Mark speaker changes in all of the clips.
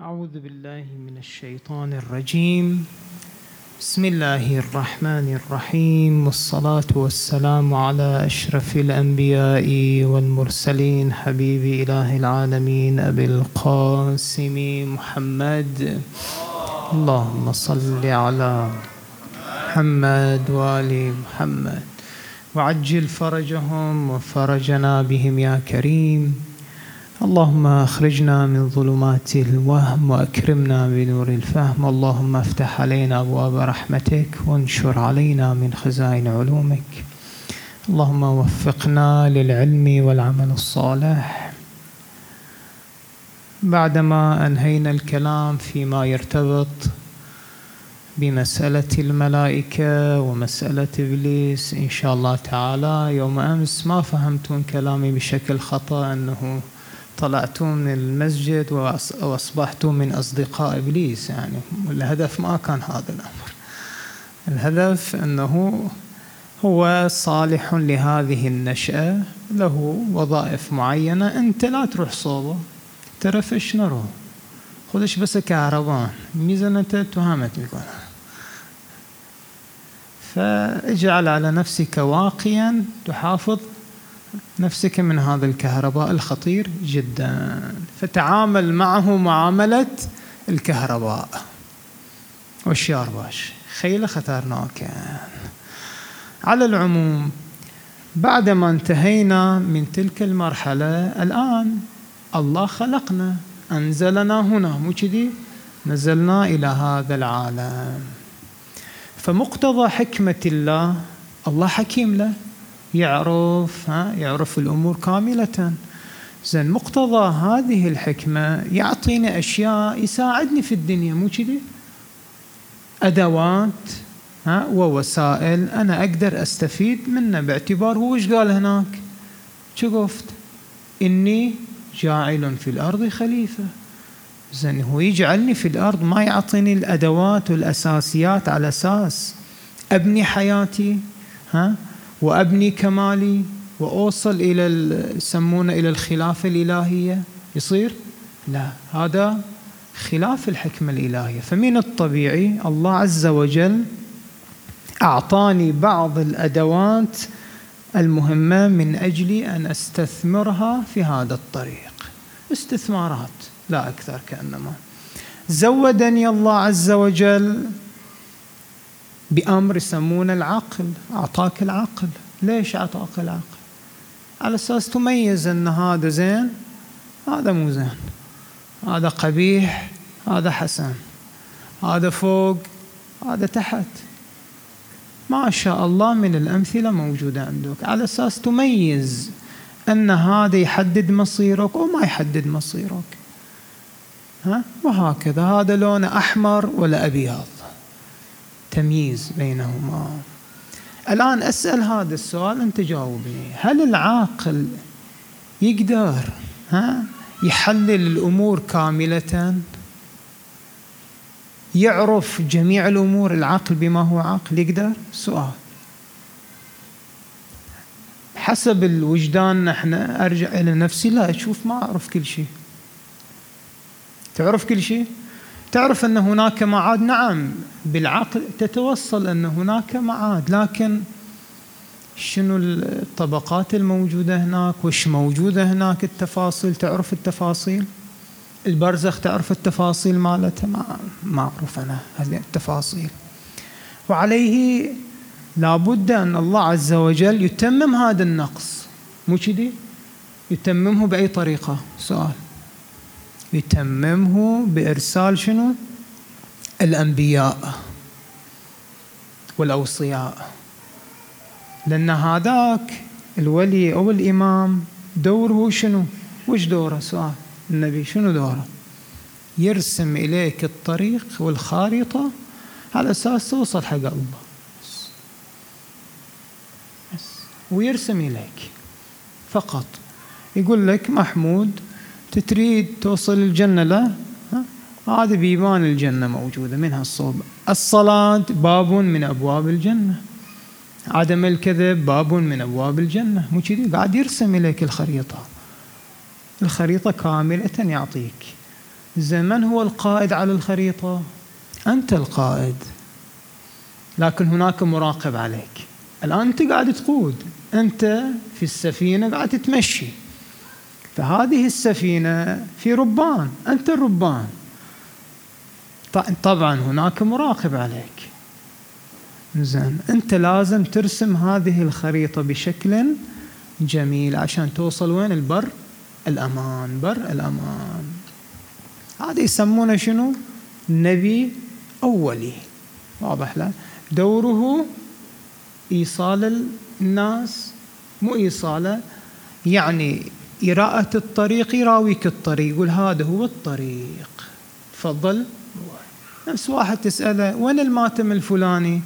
Speaker 1: أعوذ بالله من الشيطان الرجيم. بسم الله الرحمن الرحيم. والصلاة والسلام على أشرف الأنبياء والمرسلين. حبيب إله العالمين أبي القاسم محمد. اللهم صل على محمد وآل محمد. وعجل فرجهم وفرجنا بهم يا كريم. اللهم أخرجنا من ظلمات الوهم وأكرمنا بنور الفهم. اللهم افتح علينا أبواب رحمتك وانشر علينا من خزائن علومك. اللهم وفقنا للعلم والعمل الصالح. بعدما أنهينا الكلام فيما يرتبط بمسألة الملائكة ومسألة إبليس إن شاء الله تعالى يوم أمس ما فهمتون كلامي بشكل خطأ أنه طلعتوا من المسجد وأصبحتوا من أصدقاء إبليس يعني الهدف ما كان هذا الأمر. الهدف أنه هو صالح لهذه النشأة له وظائف معينة أنت لا تروح صوبة ترى فيش نرو خذش بس كهربان ميزة أنت تهمت يقول فاجعل على نفسك واقيا تحافظ نفسك من هذا الكهرباء الخطير جدا. فتعامل معه معاملة الكهرباء. والشيار باش. خيلة خطرناك. على العموم بعدما انتهينا من تلك المرحلة الآن الله خلقنا أنزلنا هنا. مو كذي؟ نزلنا إلى هذا العالم. فمقتضى حكمة الله الله حكيم له. يعرف ها يعرف الأمور كاملة. زين مقتضى هذه الحكمة يعطيني أشياء يساعدني في الدنيا مو كذي؟ أدوات ها ووسائل أنا أقدر أستفيد منها باعتبار هو إيش قال هناك؟ شو قفت؟ إني جاعل في الأرض خليفة. زين هو يجعلني في الأرض ما يعطيني الأدوات والأساسيات على أساس أبني حياتي ها وأبني كمالي وأوصل إلى يسمونه إلى الخلافة الإلهية. يصير؟ لا. هذا خلاف الحكمة الإلهية. فمن الطبيعي الله عز وجل أعطاني بعض الأدوات المهمة من أجل أن أستثمرها في هذا الطريق. استثمارات لا أكثر كأنما. زودني الله عز وجل بأمر يسمونه العقل أعطاك العقل. ليش أعطاك العقل؟ على أساس تميز أن هذا زين هذا مو زين. هذا قبيح هذا حسن. هذا فوق هذا تحت. ما شاء الله من الأمثلة موجودة عندك. على أساس تميز أن هذا يحدد مصيرك وما يحدد مصيرك. ها؟ وهكذا. هذا لونه أحمر ولا أبيض. تمييز بينهما. الآن أسأل هذا السؤال أنت جاوبني. هل العاقل يقدر ها يحلل الأمور كاملة؟ يعرف جميع الأمور العقل بما هو عقل يقدر؟ سؤال. حسب الوجدان نحن أرجع إلى نفسي لا أشوف ما أعرف كل شيء. تعرف كل شيء؟ تعرف أن هناك معاد؟ نعم بالعقل تتوصل أن هناك معاد لكن شنو الطبقات الموجودة هناك؟ وش موجودة هناك؟ التفاصيل تعرف التفاصيل؟ البرزخ تعرف التفاصيل مالتها ما, ما أعرف أنا هذه التفاصيل. وعليه لابد أن الله عز وجل يتمم هذا النقص. مو كذي؟ يتممه بأي طريقة؟ سؤال. يتممه بإرسال شنو؟ الأنبياء والأوصياء. لأن هذاك الولي أو الإمام دوره شنو؟ وش دوره؟ سؤال. النبي شنو دوره؟ يرسم إليك الطريق والخارطة على أساس توصل حق الله. ويرسم إليك. فقط. يقول لك محمود تريد توصل الجنة؟ لا. هذه بيبان الجنة موجودة منها الصوب الصلاة باب من أبواب الجنة. عدم الكذب باب من أبواب الجنة. مو كذي؟ قاعد يرسم إليك الخريطة. الخريطة كاملة يعطيك. زين من هو القائد على الخريطة. أنت القائد. لكن هناك مراقب عليك. الآن أنت قاعد تقود. أنت في السفينة قاعد تمشي فهذه السفينة في ربان أنت الربان طبعا هناك مراقب عليك. زين أنت لازم ترسم هذه الخريطة بشكل جميل عشان توصل وين؟ البر الأمان بر الأمان. هذا يسمونه شنو؟ نبي أولي. واضح له دوره إيصال الناس مو إيصاله يعني إراءة الطريق يراويك الطريق يقول هذا هو الطريق. تفضل. نفس واحد تسأله وين الماتم الفلاني؟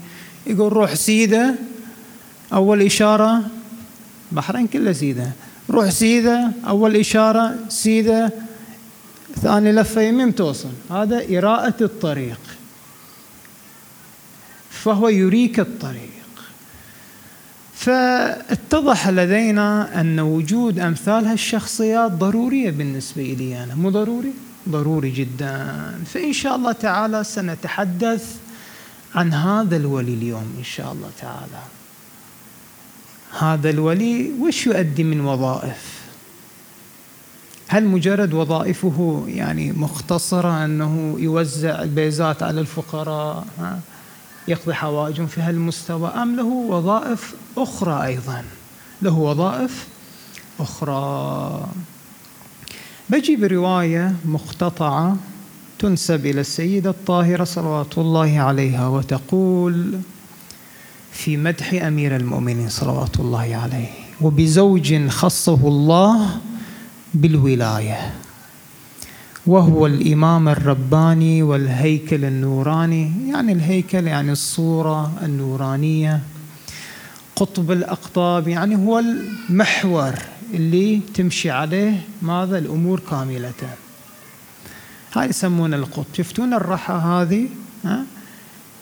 Speaker 1: يقول روح سيدة. أول إشارة بحرين كلها سيدة. روح سيدة أول إشارة سيدة. ثاني لفة يمين توصل. هذا إراءة الطريق. فهو يريك الطريق. فاتضح لدينا أن وجود أمثال هالشخصيات ضرورية بالنسبة لي أنا. مو ضروري؟ ضروري جدا. فإن شاء الله تعالى سنتحدث عن هذا الولي اليوم إن شاء الله تعالى. هذا الولي وش يؤدي من وظائف؟ هل مجرد وظائفه يعني مختصرة أنه يوزع البيزات على الفقراء؟ يقضي حوائجهم في هالمستوى. أم له وظائف أخرى أيضا؟ له وظائف أخرى. بجي برواية مقتطعة تنسب إلى السيدة الطاهرة صلوات الله عليها وتقول في مدح أمير المؤمنين صلوات الله عليه وبزوج خصه الله بالولاية. وهو الإمام الرباني والهيكل النوراني. يعني الهيكل يعني الصورة النورانية. قطب الأقطاب يعني هو المحور اللي تمشي عليه ماذا؟ الأمور كاملة. هاي يسمون القطب. شفتون الرحى هذه؟ ها؟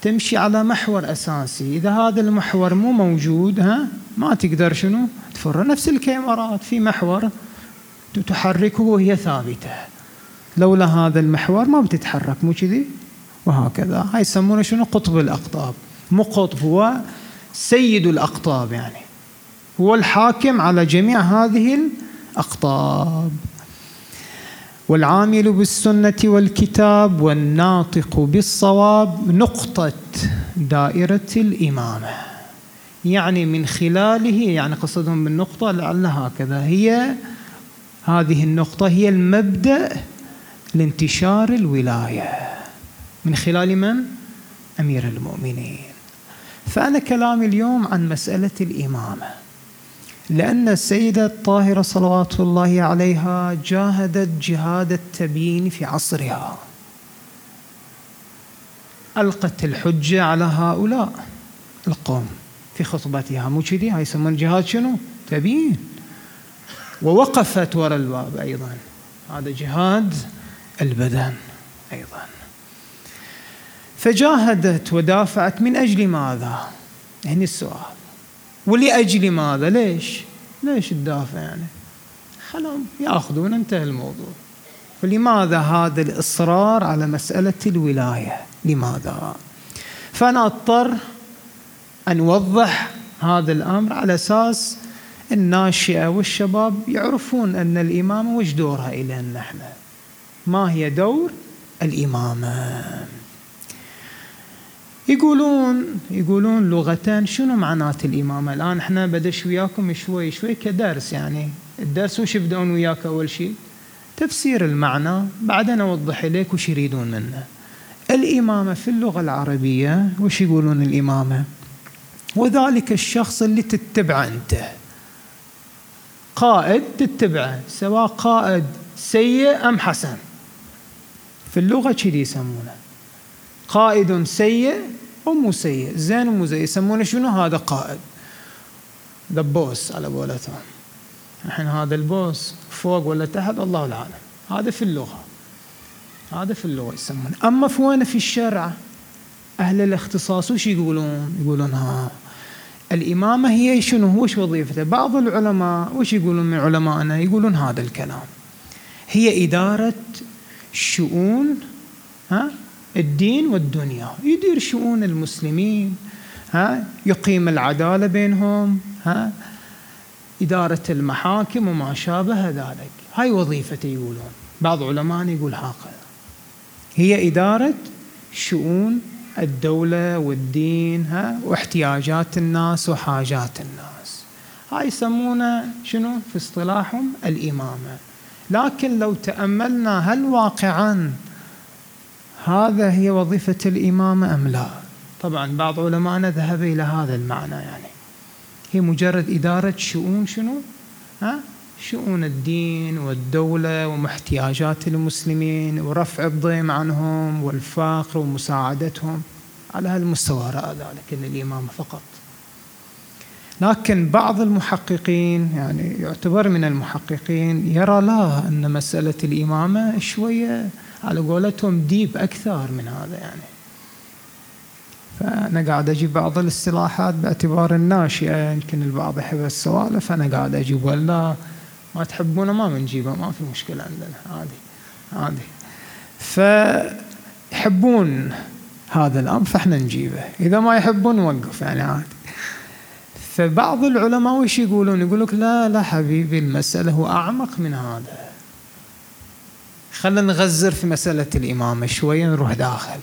Speaker 1: تمشي على محور أساسي. إذا هذا المحور مو موجود ها؟ ما تقدر شنو؟ تفر. نفس الكاميرات في محور تحركه وهي ثابتة. لولا هذا المحور ما بتتحرك مو كذي؟ وهكذا. هاي يسمونه شنو؟ قطب الأقطاب. مو قطب هو سيد الأقطاب يعني. هو الحاكم على جميع هذه الأقطاب. والعامل بالسنة والكتاب والناطق بالصواب نقطة دائرة الإمامة. يعني من خلاله يعني قصدهم بالنقطة لعل هكذا هي هذه النقطة هي المبدأ لانتشار الولاية. من خلال من؟ أمير المؤمنين. فأنا كلامي اليوم عن مسألة الإمامة. لأن السيدة الطاهرة صلوات الله عليها جاهدت جهاد التبيين في عصرها. ألقت الحجة على هؤلاء. القوم في خطبتها. مو كذي؟ هاي يسمون جهاد شنو؟ تبيين. ووقفت وراء الباب أيضا. هذا جهاد البدن أيضا. فجاهدت ودافعت من أجل ماذا؟ هنا السؤال. ولأجل ماذا؟ ليش؟ ليش تدافع يعني؟ خلهم يأخذون انتهى الموضوع. فلماذا هذا الإصرار على مسألة الولاية؟ لماذا؟ فأنا أضطر أن أوضح هذا الأمر على أساس الناشئة والشباب يعرفون أن الإمامة وش دورها إلى نحن. ما هي دور الإمامة؟ يقولون يقولون لغتان شنو معنات الإمامة؟ الآن إحنا بدش وياكم شوي شوي كدرس يعني. الدرس وش يبدأون وياك أول شيء تفسير المعنى. بعدين أوضح لك وش يريدون منه. الإمامة في اللغة العربية وش يقولون الإمامة؟ وذلك الشخص اللي تتبعه أنت. قائد تتبعه سواء قائد سيء أم حسن. في اللغة كذي يسمونه؟ قائد سيء أو مو سيء زين ومو زين يسمونه شنو؟ هذا قائد. ذا بوس على قولتهم. الحين هذا البوس فوق ولا تحت؟ الله العالم. هذا في اللغة. هذا في اللغة يسمونه. أما في وين؟ في الشرع. أهل الاختصاص وش يقولون؟ يقولون ها الإمامة هي شنو؟ وش وظيفته؟ بعض العلماء وش يقولون من علمائنا؟ يقولون هذا الكلام. هي إدارة شؤون ها الدين والدنيا. يدير شؤون المسلمين ها يقيم العدالة بينهم ها إدارة المحاكم وما شابه ذلك. هاي وظيفته يقولون. بعض علماء يقول هكذا هي إدارة شؤون الدولة والدين ها واحتياجات الناس وحاجات الناس. هاي يسمونه شنو؟ في اصطلاحهم الإمامة. لكن لو تأملنا هل واقعا هذا هي وظيفة الإمامة أم لا؟ طبعا بعض علمائنا ذهب إلى هذا المعنى يعني. هي مجرد إدارة شؤون شنو؟ ها؟ شؤون الدين والدولة ومحتياجات المسلمين ورفع الضيم عنهم والفقر ومساعدتهم على هالمستوى رأى ذلك الإمامة فقط. لكن بعض المحققين يعني يعتبر من المحققين يرى لا أن مسألة الإمامة شوية على قولتهم ديب أكثر من هذا يعني. فأنا قاعد أجيب بعض الاصطلاحات باعتبار الناشئة يمكن البعض يحب السوالف أنا قاعد أجيب ولا. ما تحبونه ما بنجيبه ما في مشكلة عندنا عادي عادي. فيحبون هذا الأمر فإحنا نجيبه. إذا ما يحبون نوقف يعني عادي. فبعض العلماء وش يقولون؟ يقول لك لا لا حبيبي المسألة هو أعمق من هذا. خلينا نغزر في مسألة الإمامة شوية نروح داخل.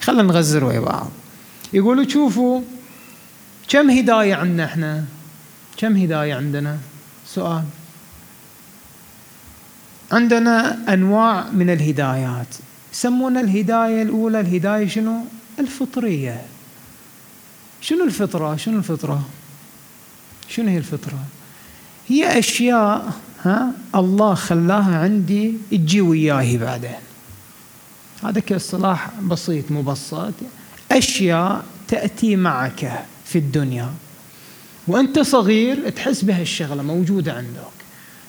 Speaker 1: خلينا نغزر ويا بعض. يقولوا شوفوا كم هداية عندنا إحنا؟ كم هداية عندنا؟ سؤال. عندنا أنواع من الهدايات. يسمون الهداية الأولى الهداية شنو؟ الفطرية. شنو الفطرة؟ شنو الفطرة؟ شنو هي الفطرة؟ هي أشياء ها الله خلاها عندي تجي وياي بعدين. هذا كاصطلاح بسيط مبسط أشياء تأتي معك في الدنيا. وأنت صغير تحس بهالشغلة موجودة عندك.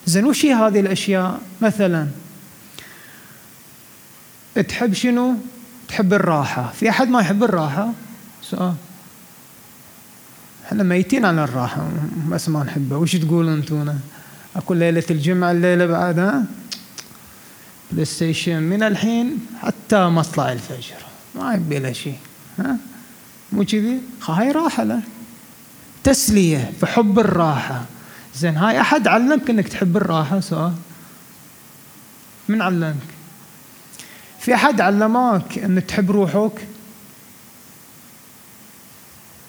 Speaker 1: زين وش هي هذه الأشياء؟ مثلا تحب شنو؟ تحب الراحة. في أحد ما يحب الراحة؟ سؤال. إحنا ميتين على الراحة بس ما نحبها وش تقولون انتونا؟ أكو ليلة الجمعة الليلة بعد ها بلاي ستيشن من الحين حتى مطلع الفجر. ما يبي له شيء. ها؟ مو كذي؟ هاي راحة له. تسلية في حب الراحة. زين هاي أحد علمك أنك تحب الراحة؟ سؤال. من علمك؟ في أحد علمك أنك تحب روحك؟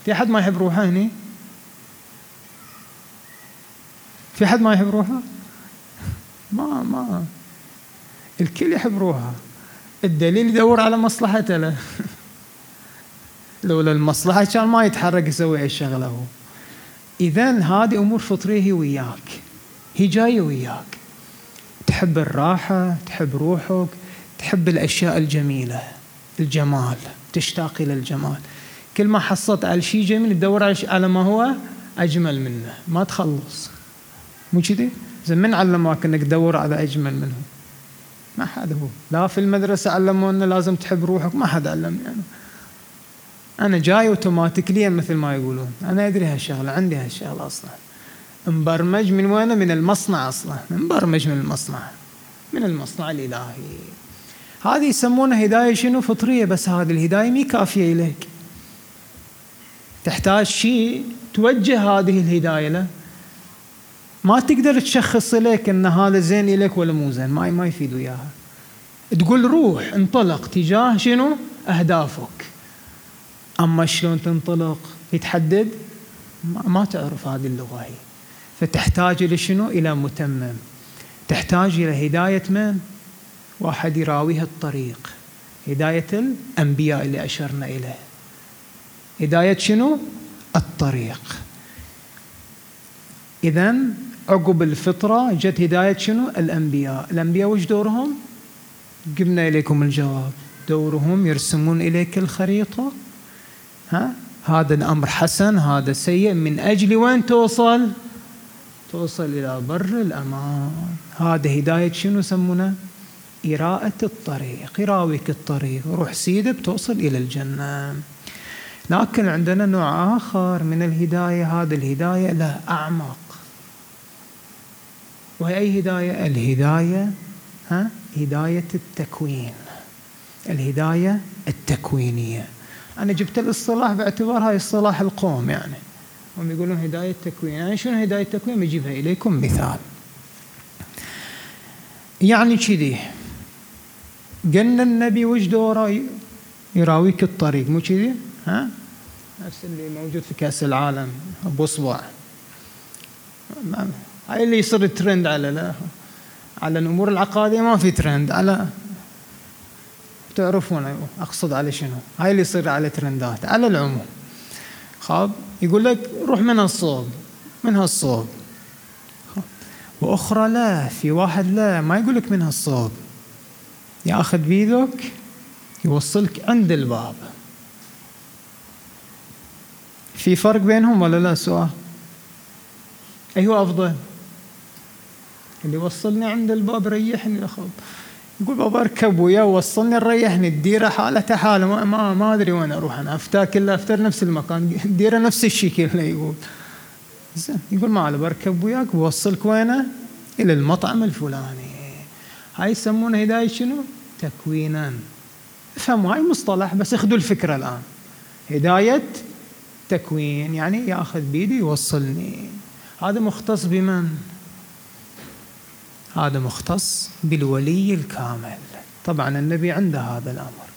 Speaker 1: في أحد ما يحب روحه هني؟ في أحد ما يحب روحه؟ ما ما. الكل يحب روحه. الدليل يدور على مصلحته له. لولا المصلحة كان ما يتحرك يسوي الشغلة هو. إذا هذه أمور فطرية هي وياك. هي جاية وياك. تحب الراحة تحب روحك تحب الأشياء الجميلة الجمال تشتاق إلى الجمال. كل ما حصلت على شيء جميل تدور على ما هو أجمل منه. ما تخلص. مو كذي؟ زين من علمك إنك تدور على أجمل منه؟ ما حد هو. لا في المدرسة علمونا لازم تحب روحك. ما حد علمني أنا أنا جاي اوتوماتيكليا مثل ما يقولون. أنا أدري هالشغلة. عندي هالشغلة أصلا. مبرمج من وين؟ من المصنع أصلا. مبرمج من المصنع. من المصنع الإلهي. هذه يسمونها هداية شنو؟ فطرية. بس هذه الهداية مي كافية إليك. تحتاج شيء توجه هذه الهداية له. ما تقدر تشخص لك إن هذا زين لك ولا مو زين ما ما يفيد وياها. تقول روح انطلق. تجاه شنو؟ أهدافك. أما شلون تنطلق؟ يتحدد؟ ما تعرف هذه اللغة هي. فتحتاج إلى شنو؟ إلى متمم. تحتاج إلى هداية من؟ واحد يراويها الطريق. هداية الأنبياء اللي أشرنا إليه. هداية شنو؟ الطريق. اذا عقب الفطرة جت هداية شنو؟ الأنبياء. الأنبياء وش دورهم؟ قلنا إليكم الجواب. دورهم يرسمون إليك الخريطة. ها؟ هذا الأمر حسن هذا سيء. من أجل وين توصل؟ توصل إلى بر الأمان. هذا هداية شنو يسمونه؟ إراءة الطريق. يراويك الطريق. روح سيدة بتوصل إلى الجنة. لكن عندنا نوع آخر من الهداية هذه الهداية له أعمق وهي أي هداية؟ الهداية ها؟ هداية التكوين. الهداية التكوينية. أنا جبت الاصطلاح باعتبار هاي اصطلاح القوم يعني. هم يقولون هداية تكوين يعني شنو هداية تكوين بجيبها إليكم مثال. يعني كذي. قلنا النبي وش دوره يراويك الطريق مو كذي؟ نفس اللي موجود في كأس العالم أبو صباع هاي اللي يصير ترند على لا على الأمور العقادية ما في ترند. على تعرفون أقصد على شنو؟ هاي اللي يصير على ترندات على العموم. خاب يقول لك روح من الصوب من هالصوب. وأخرى لا في واحد لا ما يقول لك من هالصوب. ياخذ بيدك يوصلك عند الباب. في فرق بينهم ولا لا؟ سؤال. أي هو أفضل. اللي وصلني عند الباب ريحني أخذ يقول بابا أركب وياه وصلني ريحني. الديرة حالته حالة. ما, ما, ما أدري وين أروح أنا. أفتر كلها أفتر نفس المكان. الديرة نفس الشكل يقول. زين يقول ما على بركب وياك بوصلك وينه؟ إلى المطعم الفلاني. هاي يسمونه هداية شنو؟ تكوينا. افهموا هاي مصطلح بس اخذوا الفكرة الآن. هداية تكوين يعني ياخذ بيدي يوصلني. هذا مختص بمن؟ هذا مختص بالولي الكامل. طبعا النبي عنده هذا الأمر.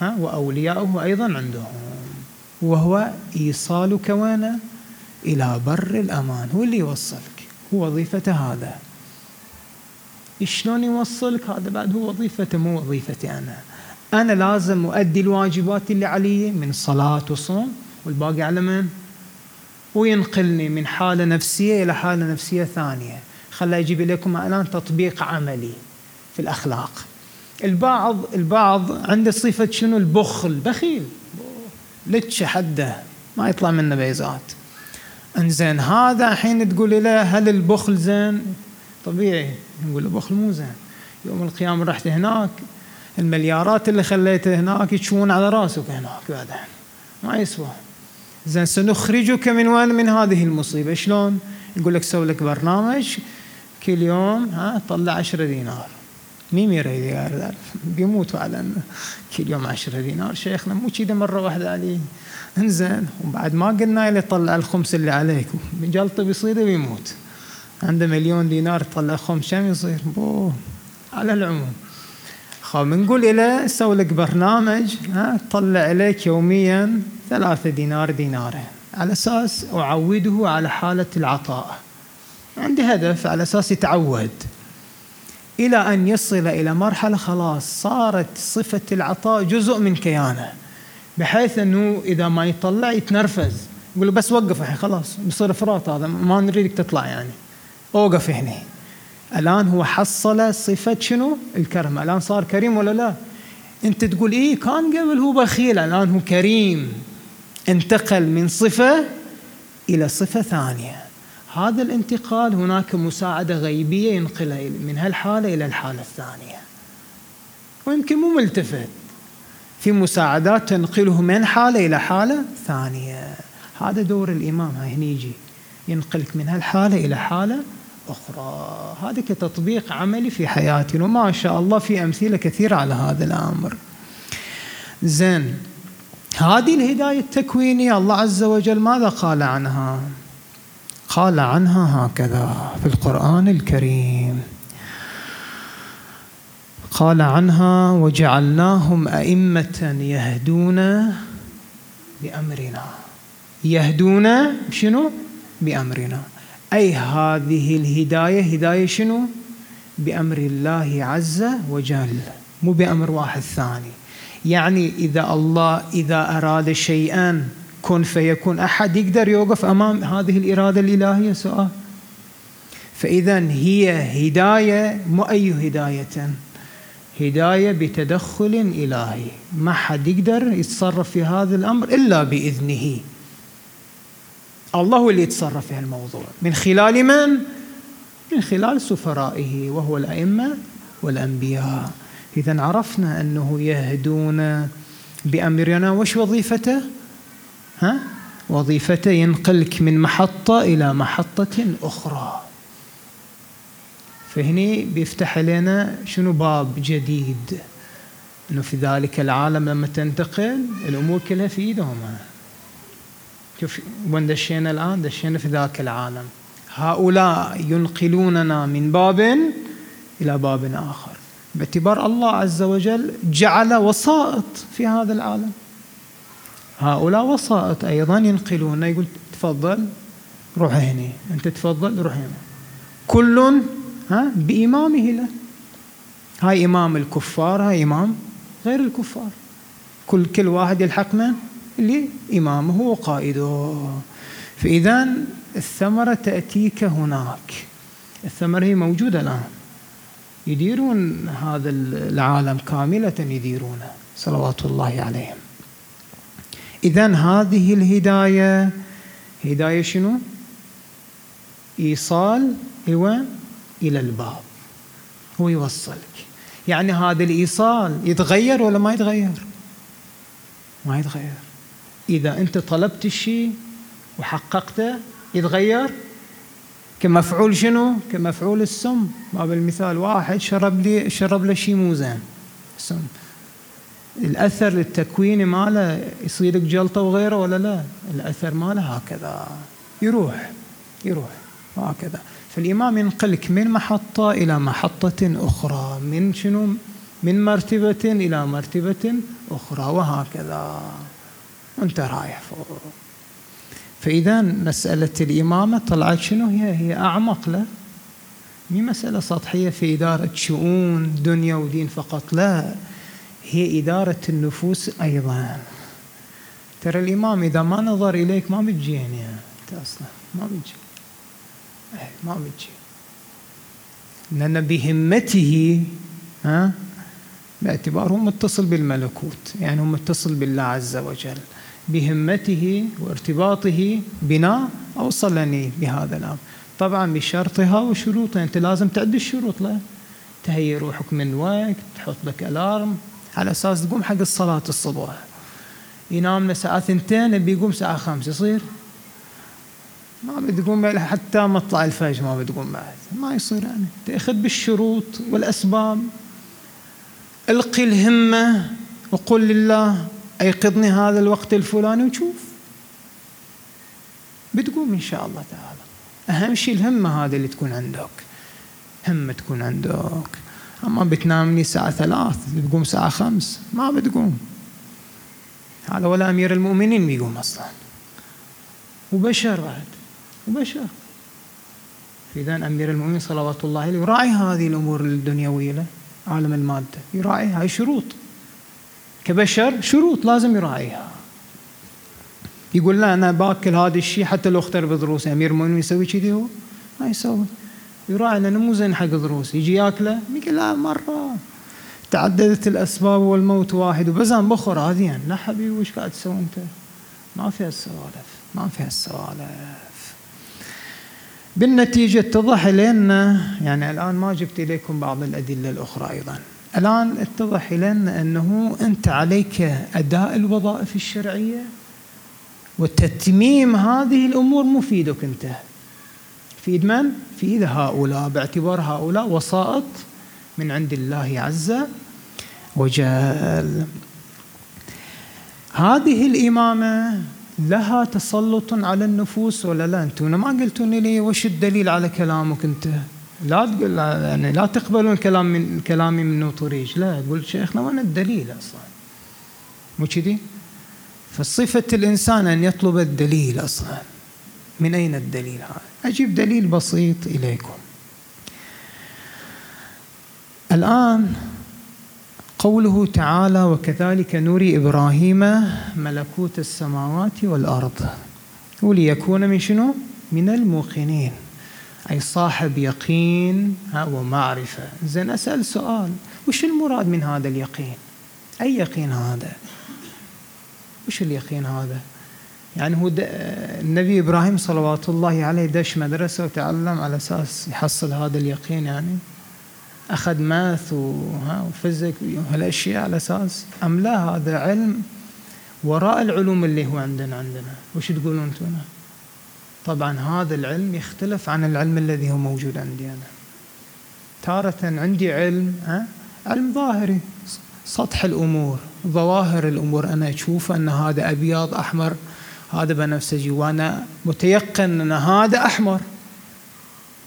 Speaker 1: ها؟ وأولياؤه أيضا عندهم. وهو إيصالك وين؟ إلى بر الأمان. هو اللي يوصلك. هو وظيفته هذا. شلون يوصلك؟ هذا بعد هو وظيفته مو وظيفتي أنا. أنا لازم أؤدي الواجبات اللي علي من صلاة وصوم والباقي على من؟ وينقلني من حالة نفسية إلى حالة نفسية ثانية. خلى أجيب لكم الآن تطبيق عملي في الأخلاق. البعض البعض عنده صفة شنو؟ البخل. بخيل. لتش حده. ما يطلع منه بيزات. إنزين هذا الحين تقول له هل البخل زين؟ طبيعي. نقول له بخل مو زين. يوم القيامة رحت هناك المليارات اللي خليتها هناك يتشون على راسك هناك بعدين ما يسوى. زين سنخرجك من وين؟ من هذه المصيبة. شلون؟ يقول لك سوي لك برنامج كل يوم ها طلع 10 دينار. مين يريد بيموتوا على كل يوم 10 دينار. شيخنا مو كذا مرة واحدة عليه إنزين. وبعد ما قلنا له طلع الخمس اللي عليك. جلطه بيصيده بيموت عنده مليون دينار طلع خمس كم يصير؟ بوه. على العموم. خو بنقول له سوي لك برنامج ها طلع عليك يوميا ثلاثة دينار دينارين على أساس أعوده على حالة العطاء. عندي هدف على أساس يتعود. إلى أن يصل إلى مرحلة خلاص صارت صفة العطاء جزء من كيانه. بحيث أنه إذا ما يطلع يتنرفز. يقول بس وقف الحين خلاص بيصير فرات هذا ما نريدك تطلع يعني. أوقف هنا الآن هو حصل صفة شنو؟ الكرم. الآن صار كريم ولا لا؟ أنت تقول إيه كان قبل هو بخيل الآن هو كريم. انتقل من صفة إلى صفة ثانية. هذا الانتقال هناك مساعدة غيبية ينقلها من هالحالة إلى الحالة الثانية. ويمكن مو ملتفت. في مساعدات تنقله من حالة إلى حالة ثانية. هذا دور الإمام. هنا يجي. ينقلك من هالحالة إلى حالة أخرى. هذا كتطبيق عملي في حياتنا وما شاء الله في أمثلة كثيرة على هذا الأمر. زين هذه الهداية التكوينية الله عز وجل ماذا قال عنها؟ قال عنها هكذا في القرآن الكريم. قال عنها وجعلناهم أئمة يهدون بأمرنا. يهدون شنو بأمرنا. أي هذه الهداية هداية شنو؟ بأمر الله عز وجل مو بأمر واحد ثاني. يعني إذا الله إذا أراد شيئا كن فيكون أحد يقدر يوقف أمام هذه الإرادة الإلهية؟ سؤال. فإذا هي هداية مو أي هداية هداية بتدخل إلهي. ما حد يقدر يتصرف في هذا الأمر إلا بإذنه. الله اللي يتصرف في الموضوع من خلال من؟ من خلال سفرائه وهو الأئمة والأنبياء إذا عرفنا أنه يهدون بأمرنا وش وظيفته؟ ها؟ وظيفته ينقلك من محطة إلى محطة أخرى فهني بيفتح لنا شنو باب جديد إنه في ذلك العالم لما تنتقل الأمور كلها في ايدهم شوف وين دشينا الآن؟ دشينا في ذاك العالم. هؤلاء ينقلوننا من باب إلى باب آخر. باعتبار الله عز وجل جعل وسائط في هذا العالم. هؤلاء وسائط أيضا ينقلون. يقول تفضل روح هنا أنت تفضل روح هنا. كل ها بإمامه له. هاي إمام الكفار هاي إمام غير الكفار. كل كل واحد يلحق من اللي إمامه وقائده. فإذا الثمرة تأتيك هناك. الثمرة هي موجودة الآن. يديرون هذا العالم كاملة يديرونه صلوات الله عليهم. إذا هذه الهداية هداية شنو؟ إيصال لوين؟ إلى الباب. هو يوصلك. يعني هذا الإيصال يتغير ولا ما يتغير؟ ما يتغير. إذا أنت طلبت الشيء وحققته يتغير؟ كمفعول شنو؟ كمفعول السم. ما بالمثال واحد شرب لي شرب له شيء مو زين. سم الأثر التكويني ماله يصيرك جلطة وغيره ولا لا؟ الأثر ماله هكذا. يروح يروح وهكذا فالإمام ينقلك من محطة إلى محطة أخرى. من شنو؟ من مرتبة إلى مرتبة أخرى. وهكذا. أنت رايح فوق فإذا مسألة الإمامة طلعت شنو؟ هي هي أعمق له مي مسألة سطحية في إدارة شؤون دنيا ودين فقط لا. هي إدارة النفوس أيضا. ترى الإمام إذا ما نظر إليك ما بتجي يعني. أنت أصلا ما بتجي إيه، ما بتجي لأن بهمته ها باعتباره متصل بالملكوت. يعني هو متصل بالله عز وجل. بهمته وارتباطه بنا أوصلني بهذا الأمر. طبعا بشرطها وشروطها. أنت لازم تعد الشروط له. تهيئ روحك من وقت تحط لك ألارم. على أساس تقوم حق الصلاة الصبح. ينام الساعة ثنتين بيقوم الساعة خمسة يصير. ما بتقوم حتى مطلع الفجر ما بتقوم بعد. ما يصير يعني. تأخذ بالشروط والأسباب. القي الهمة وقل لله أيقظني هذا الوقت الفلاني وشوف. بتقوم إن شاء الله تعالى. أهم شيء الهمة هذه اللي تكون عندك. همة تكون عندك. أما بتنامني الساعة ثلاث بتقوم الساعة خمس ما بتقوم. هذا ولا أمير المؤمنين بيقوم أصلا. وبشر بعد. وبشر. إذا أمير المؤمنين صلوات الله عليه يراعي هذه الأمور الدنيوية له عالم المادة يراعي هاي شروط. كبشر شروط لازم يراعيها. يقول لا أنا باكل هذا الشيء حتى لو اختر بدروسي أمير المؤمنين يسوي كذي هو؟ ما يسوي. يراعي لأنه مو زين حق دروس يجي ياكله يقول لا مرة. تعددت الأسباب والموت واحد. وبزان بخر هذه. يعني لا حبيبي وش قاعد تسوي أنت؟ ما فيها السوالف ما فيها السوالف بالنتيجة اتضح لنا يعني الآن ما جبت إليكم بعض الأدلة الأخرى أيضا. الآن اتضح لنا أنه أنت عليك أداء الوظائف الشرعية وتتميم هذه الأمور مفيدك أنت. في من؟ في إيد هؤلاء. باعتبار هؤلاء وسائط من عند الله عز وجل. هذه الإمامة لها تسلط على النفوس ولا لا؟ أنتم ما قلتوا لي وش الدليل على كلامك أنت؟ لا تقول يعني لا تقبلون كلام من كلامي من طريج لا تقول شيخنا وين الدليل أصلا. مو كذي؟ فصفة الإنسان أن يطلب الدليل أصلا من أين الدليل هذا؟ أجيب دليل بسيط إليكم. الآن قوله تعالى وكذلك نري إبراهيم ملكوت السماوات والأرض وليكون من شنو؟ من الموقنين. أي صاحب يقين ومعرفة. زين أسأل سؤال. وش المراد من هذا اليقين؟ أي يقين هذا؟ وش اليقين هذا؟ يعني هو النبي إبراهيم صلوات الله عليه دش مدرسة وتعلم على أساس يحصل هذا اليقين يعني أخذ ماث وفيزيك وهالأشياء على أساس أم لا هذا علم وراء العلوم اللي هو عندنا عندنا. وش تقولون أنتم طبعا هذا العلم يختلف عن العلم الذي هو موجود عندي أنا. تارة عندي علم ها؟ علم ظاهري. سطح الأمور ظواهر الأمور. أنا أشوف أن هذا أبيض أحمر هذا بنفسجي وأنا متيقن أن هذا أحمر.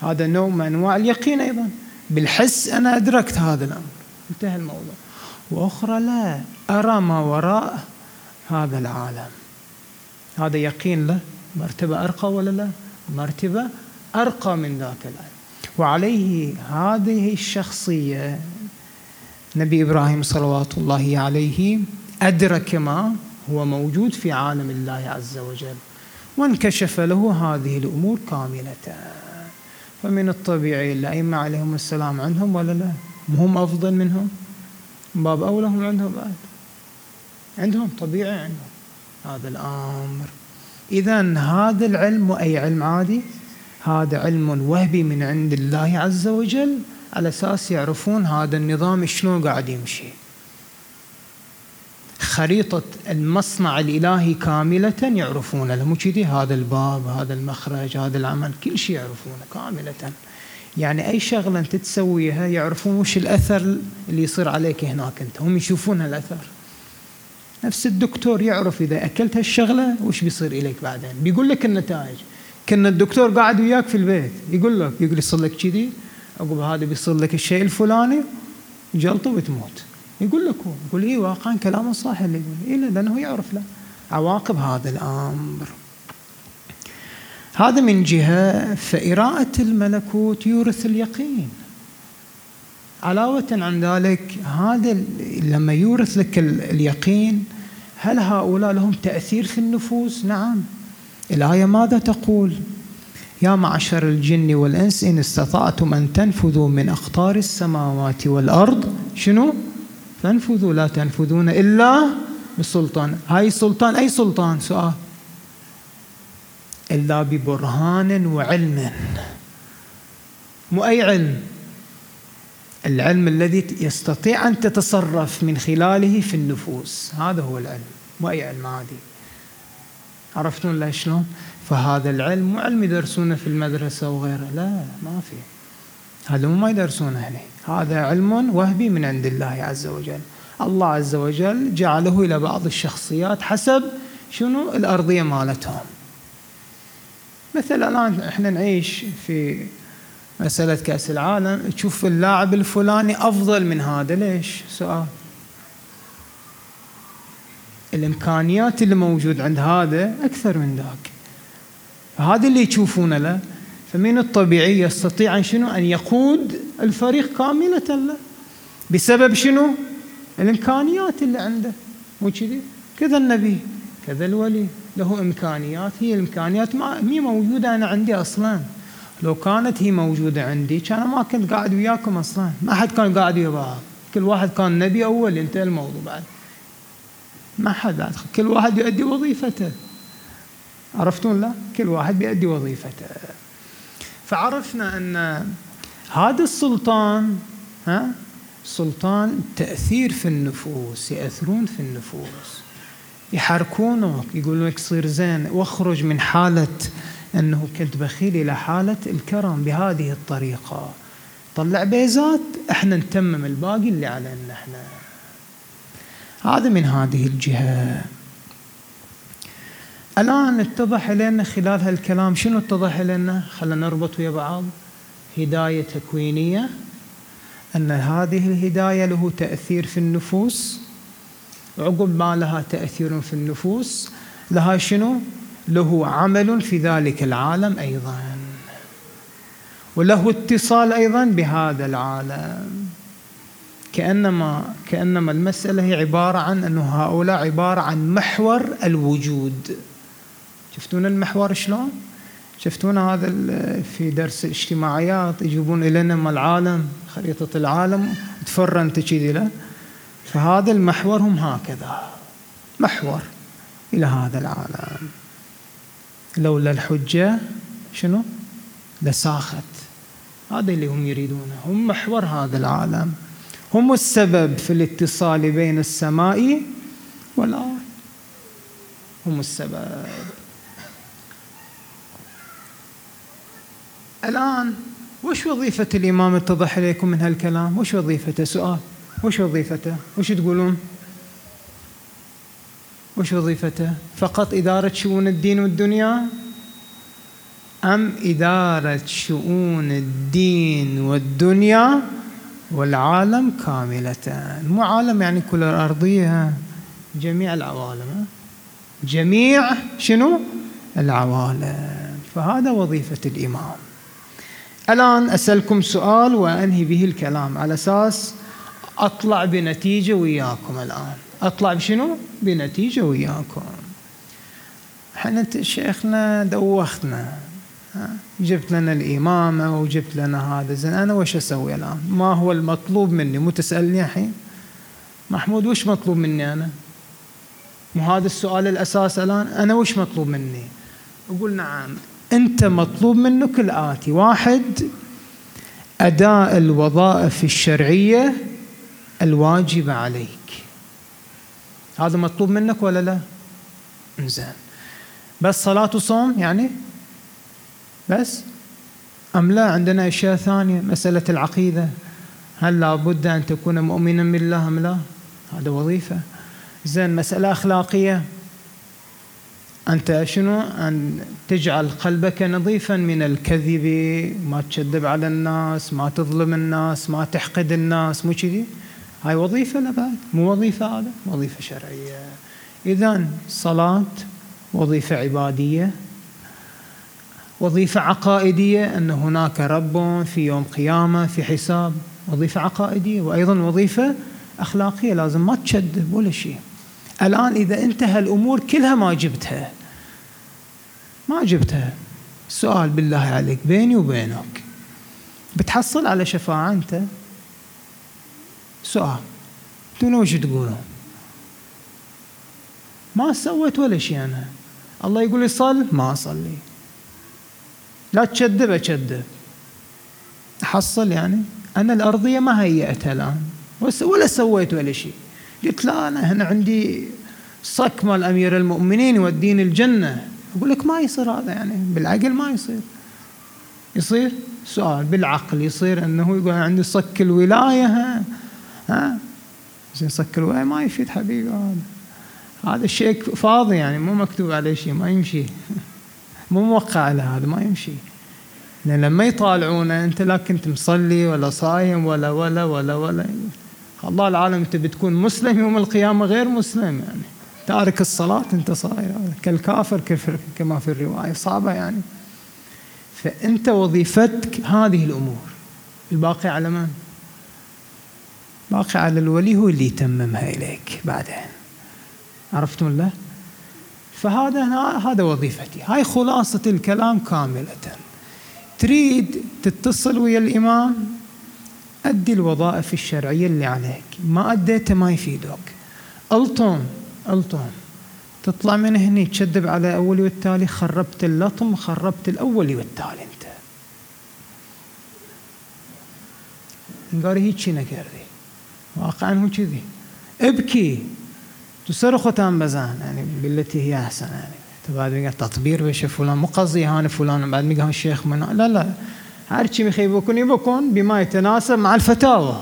Speaker 1: هذا نوع من أنواع اليقين أيضا. بالحس أنا أدركت هذا الأمر. انتهى الموضوع. وأخرى لا أرى ما وراء هذا العالم. هذا يقين له. مرتبة أرقى ولا لا؟ مرتبة أرقى من ذاك العلم وعليه هذه الشخصية نبي إبراهيم صلوات الله عليه أدرك ما هو موجود في عالم الله عز وجل وانكشف له هذه الأمور كاملة. فمن الطبيعي الأئمة عليهم السلام عندهم ولا لا؟ هم أفضل منهم؟ باب أولى هم عندهم بعد. عندهم طبيعي عندهم. هذا الأمر. إذا هذا العلم أي علم عادي؟ هذا علم وهبي من عند الله عز وجل. على أساس يعرفون هذا النظام شلون قاعد يمشي. خريطة المصنع الإلهي كاملة يعرفونه. مو كذي؟ هذا الباب هذا المخرج هذا العمل كل شيء يعرفونه كاملة. يعني أي شغلة أنت تسويها يعرفون وش الأثر اللي يصير عليك هناك أنت. هم يشوفون الأثر نفس الدكتور يعرف إذا أكلت هالشغلة وش بيصير إليك بعدين؟ بيقول لك النتائج. كنا الدكتور قاعد وياك في البيت يقول لك يقول يصير لك كذي عقب هذا بيصير لك الشيء الفلاني جلطه وتموت. يقول لك هو يقول اي واقعا كلامه صح اللي يقول. إيه لأنه يعرف له عواقب هذا الأمر. هذا من جهة فإراءة الملكوت يورث اليقين. علاوة عن ذلك هذا لما يورث لك اليقين هل هؤلاء لهم تأثير في النفوس؟ نعم. الآية ماذا تقول؟ يا معشر الجن والإنس إن استطعتم أن تنفذوا من أقطار السماوات والأرض. شنو؟ فانفذوا لا تنفذون إلا بسلطان. هاي سلطان أي سلطان؟ سؤال. إلا ببرهان وعلم. مو أي علم. العلم الذي يستطيع أن تتصرف من خلاله في النفوس. هذا هو العلم مو أي علم عادي عرفتون لا شلون؟ فهذا العلم مو علم يدرسونه في المدرسة وغيره لا ما في. هذا مو ما يدرسونه هنا هذا علم وهبي من عند الله عز وجل. الله عز وجل جعله إلى بعض الشخصيات حسب شنو الأرضية مالتهم. مثلا الآن إحنا نعيش في مسألة كأس العالم تشوف اللاعب الفلاني أفضل من هذا ليش؟ سؤال. الإمكانيات اللي موجود عند هذا أكثر من ذاك. هذا اللي يشوفونه له. فمن الطبيعي يستطيع أن شنو؟ أن يقود الفريق كاملة له. بسبب شنو؟ الإمكانيات اللي عنده. مو كذي؟ كذا النبي كذا الولي. له إمكانيات. هي الإمكانيات ما هي موجودة أنا عندي أصلا. لو كانت هي موجودة عندي كان ما كنت قاعد وياكم أصلا. ما حد كان قاعد ويا بعض كل واحد كان نبي أول انتهى الموضوع بعد. ما حد بعد. كل واحد يؤدي وظيفته. عرفتون لا؟ كل واحد بيؤدي وظيفته. فعرفنا أن هذا السلطان ها؟ سلطان تأثير في النفوس يأثرون في النفوس. يحركونك يقولون لك صير زين واخرج من حالة أنه كنت بخيل إلى حالة الكرم بهذه الطريقة. طلع بيزات إحنا نتمم الباقي اللي علينا إحنا. هذا من هذه الجهة. الآن اتضح لنا خلال هالكلام شنو اتضح لنا؟ خلينا نربط ويا بعض. هداية تكوينية. أن هذه الهداية له تأثير في النفوس. عقب ما لها تأثير في النفوس لها شنو؟ له عمل في ذلك العالم أيضا. وله اتصال أيضا بهذا العالم. كأنما كأنما المسألة هي عبارة عن أنه هؤلاء عبارة عن محور الوجود. شفتون المحور شلون؟ شفتون هذا في درس الاجتماعيات؟ يجيبون لنا العالم خريطة العالم تفر انت كذي له فهذا المحور هم هكذا محور إلى هذا العالم. لولا الحجة شنو؟ لساخت. هذا اللي هم يريدونه. هم محور هذا العالم. هم السبب في الاتصال بين السماء والأرض. هم السبب. الآن وش وظيفة الإمام؟ اتضح إليكم من هالكلام. وش وظيفته؟ سؤال. وش وظيفته؟ وش تقولون؟ وش وظيفته؟ فقط إدارة شؤون الدين والدنيا؟ أم إدارة شؤون الدين والدنيا والعالم كاملة؟ مو عالم يعني كل الأرضية. جميع العوالم. جميع شنو؟ العوالم. فهذا وظيفة الإمام. الآن أسألكم سؤال وأنهي به الكلام. على أساس أطلع بنتيجة وياكم الآن. أطلع بشنو؟ بنتيجة وياكم. إحنا شيخنا دوختنا جبت لنا الإمامة وجبت لنا هذا زين أنا وش أسوي الآن؟ ما هو المطلوب مني؟ مو تسألني الحين؟ محمود وش مطلوب مني أنا؟ مو هذا السؤال الأساس الآن؟ أنا وش مطلوب مني؟ أقول نعم. أنت مطلوب منك الآتي. واحد أداء الوظائف الشرعية الواجبة عليك. هذا مطلوب منك ولا لا؟ زين. بس صلاة وصوم يعني؟ بس؟ أم لا؟ عندنا أشياء ثانية مسألة العقيدة. هل لابد أن تكون مؤمنا بالله أم لا؟ هذا وظيفة. زين مسألة أخلاقية. أنت شنو؟ أن تجعل قلبك نظيفا من الكذب ما تكذب على الناس ما تظلم الناس ما تحقد الناس مو كذي؟ هاي وظيفة لا بعد مو وظيفة هذا وظيفة شرعية. إذا صلاة وظيفة عبادية وظيفة عقائدية أن هناك رب في يوم قيامة في حساب. وظيفة عقائدية وأيضا وظيفة أخلاقية لازم ما تشدب ولا شيء. الآن إذا انتهى الأمور كلها ما جبتها. ما جبتها. السؤال بالله عليك بيني وبينك بتحصل على شفاعة أنت؟ سؤال. أنتوا وش تقولون ما سويت ولا شيء أنا. الله يقول لي صل ما أصلي. لا تكذب أكذب أحصل يعني؟ أنا الأرضية ما هيئتها الآن. ولا سويت ولا شيء قلت لا أنا هنا عندي صك مال أمير المؤمنين يوديني الجنة. أقول لك ما يصير هذا يعني. بالعقل ما يصير. يصير؟ سؤال. بالعقل يصير أنه يقول عندي صك الولاية ها؟ ها؟ زين الولاية ما يفيد حبيبي هذا. هذا الشيء فاضي يعني مو مكتوب عليه شيء ما يمشي. مو موقع على هذا ما يمشي. لأن لما يطالعونه أنت لا كنت مصلي ولا صايم ولا ولا ولا ولا. الله العالم أنت بتكون مسلم يوم القيامة غير مسلم يعني. تارك الصلاة أنت صاير كالكافر كما في الرواية صعبة يعني. فأنت وظيفتك هذه الأمور. الباقي على من؟ باقي على الولي هو اللي يتممها إليك بعدين. عرفتم الله؟ فهذا هذا وظيفتي. هاي خلاصة الكلام كاملة. تريد تتصل ويا الإمام؟ أدي الوظائف الشرعية اللي عليك. ما أديتها ما يفيدك. ألطم ألطم. تطلع من هني تشذب على أولي والتالي. خربت اللطم خربت الأولي والتالي أنت. قال هيك نكردي واقعا هو كذي. ابكي. تصرخ بزان. يعني بالتي هي أحسن. يعني بعد میگه تطبیر بشه فلان مو قصدي هان فلان. بعد میگه الشيخ من لا لا. هر چی میخوای بکن. بما يتناسب مع الفتاوى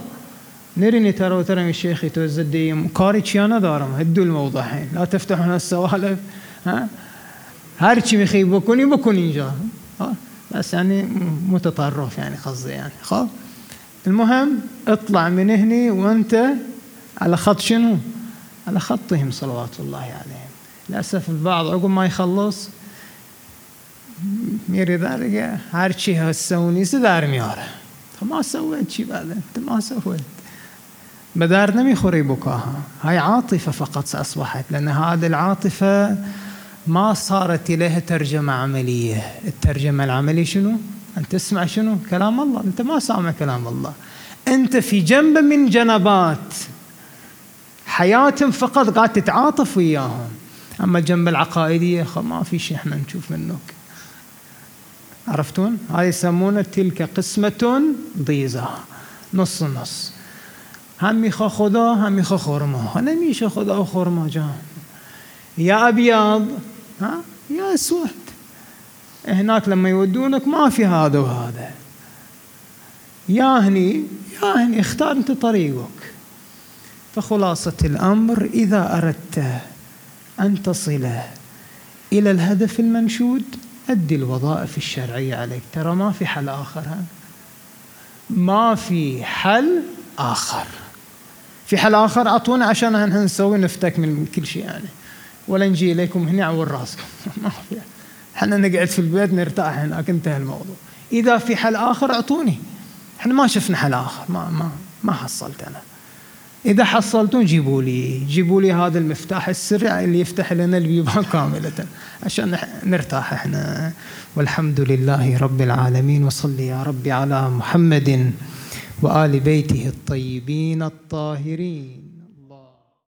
Speaker 1: نريني ترى وترى الشيخ يتوزد كاري چيانا دارم هدوا الموضوع حين لا تفتحون السوالف. ها؟ هر چی میخوای بکنی بکن اینجا. بس يعني متطرف يعني قصدي يعني خب؟ المهم اطلع من هني وانت على خط شنو؟ على خطهم صلوات الله عليهم. للأسف البعض عقب ما يخلص ميري ذلك هرشي هسوني سدار مياره. فما سويت شي بعد؟ انت ما سويت. بدار نمي خوري بكاها. هاي عاطفة فقط أصبحت لأن هذه العاطفة ما صارت إليها ترجمة عملية. الترجمة العملية شنو؟ أن تسمع شنو؟ كلام الله. أنت ما سامع كلام الله. أنت في جنب من جنبات. حياتهم فقط قاعد تتعاطف وياهم. أما الجنب العقائدية ما في شيء إحنا نشوف منك. عرفتون؟ هاي يسمونه تلك قسمة ضيزة نص نص. هم میخوا خدا هم میخوا خورما نمیشه خدا و جان. يا أبيض ها؟ يا أسود. هناك لما يودونك ما في هذا وهذا. يا هني يا هني اختار انت طريقك. فخلاصة الأمر إذا أردت أن تصل إلى الهدف المنشود أدي الوظائف الشرعية عليك. ترى ما في حل آخر ها؟ ما في حل آخر. في حل آخر أعطونا عشان نسوي نفتك من كل شيء يعني. ولا نجي إليكم هنا عور راسكم. ما في. إحنا نقعد في البيت نرتاح هناك انتهى الموضوع. إذا في حل آخر أعطوني. إحنا ما شفنا حل آخر ما ما ما حصلت أنا. إذا حصلتون جيبوا لي جيبوا لي هذا المفتاح السري اللي يفتح لنا البيبان كاملة عشان نرتاح إحنا. والحمد لله رب العالمين وصل يا ربي على محمد وآل بيته الطيبين الطاهرين.